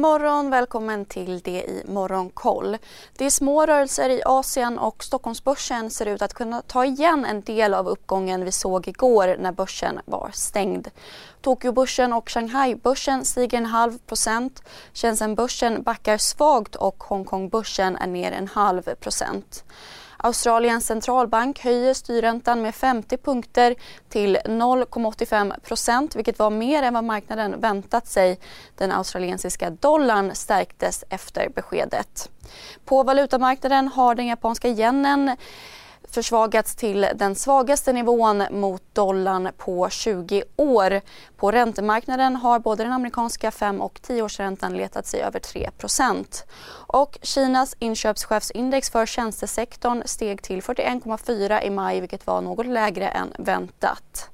God morgon, välkommen till det i Morgonkoll. Det är små rörelser i Asien och Stockholmsbörsen ser ut att kunna ta igen en del av uppgången vi såg igår när börsen var stängd. Tokyobörsen och Shanghaibörsen stiger en halv procent. Shenzhenbörsen backar svagt och Hongkongbörsen är ner en halv procent. Australiens centralbank höjer styrräntan med 50 punkter till 0,85 procent vilket var mer än vad marknaden väntat sig. Den australiensiska dollarn stärktes efter beskedet. På valutamarknaden har den japanska yenen försvagats till den svagaste nivån mot dollarn på 20 år. På räntemarknaden har både den amerikanska 5 och 10-årsräntan letat sig över 3% och Kinas inköpschefsindex för tjänstesektorn steg till 41,4 i maj vilket var något lägre än väntat.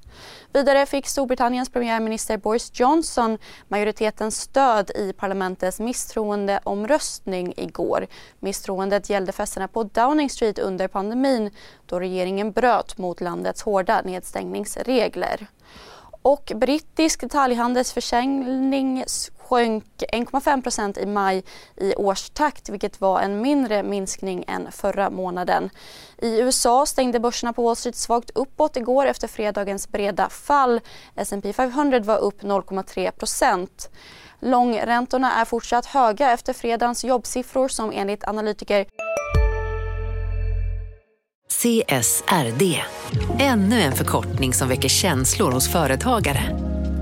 Vidare fick Storbritanniens premiärminister Boris Johnson majoritetens stöd i parlamentets misstroendeomröstning igår. Misstroendet gällde festerna på Downing Street under pandemin då regeringen bröt mot landets hårda nedstängningsregler. Och brittisk detaljhandelsförsäljning sjönk 1,5% i maj i årstakt vilket var en mindre minskning än förra månaden. I USA stängde börserna på Wall Street svagt uppåt igår efter fredagens breda fall. S&P 500 var upp 0,3% Långräntorna är fortsatt höga efter fredagens jobbsiffror som enligt analytiker CSRD, ännu en förkortning som väcker känslor hos företagare.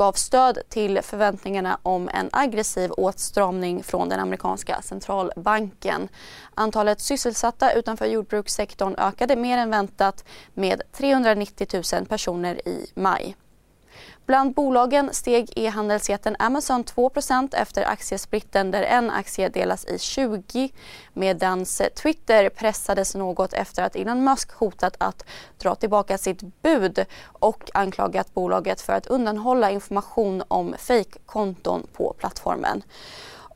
gav stöd till förväntningarna om en aggressiv åtstramning från den amerikanska centralbanken. Antalet sysselsatta utanför jordbrukssektorn ökade mer än väntat med 390 000 personer i maj. Bland bolagen steg e-handelsjätten Amazon 2% efter aktiesplitten där en aktie delas i 20 medan Twitter pressades något efter att Elon Musk hotat att dra tillbaka sitt bud och anklagat bolaget för att undanhålla information om fejkkonton på plattformen.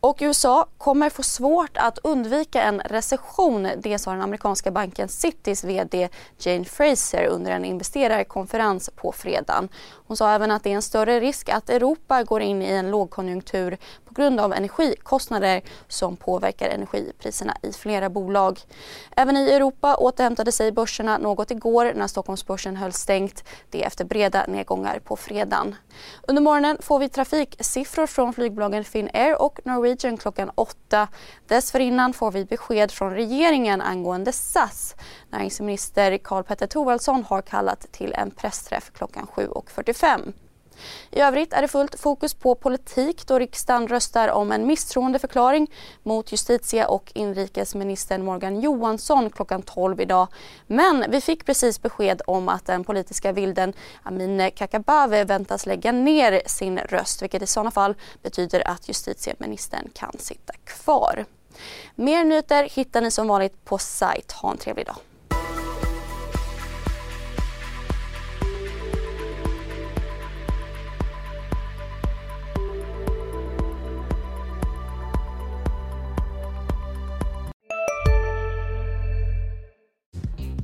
Och USA kommer få svårt att undvika en recession. Det sa den amerikanska banken Citys VD Jane Fraser under en investerarkonferens på fredagen. Hon sa även att det är en större risk att Europa går in i en lågkonjunktur på grund av energikostnader som påverkar energipriserna i flera bolag. Även i Europa återhämtade sig börserna något igår när Stockholmsbörsen höll stängt. Det efter breda nedgångar på fredagen. Under morgonen får vi trafiksiffror från flygbolagen Finnair och Norwegian klockan åtta. Dessförinnan får vi besked från regeringen angående SAS. Näringsminister Karl Petter Thorwaldsson har kallat till en pressträff klockan 7.45. I övrigt är det fullt fokus på politik då riksdagen röstar om en misstroendeförklaring mot justitie och inrikesministern Morgan Johansson klockan 12 idag. Men vi fick precis besked om att den politiska vilden Amineh Kakabaveh väntas lägga ner sin röst vilket i sådana fall betyder att justitieministern kan sitta kvar. Mer nyheter hittar ni som vanligt på sajt. Ha en trevlig dag.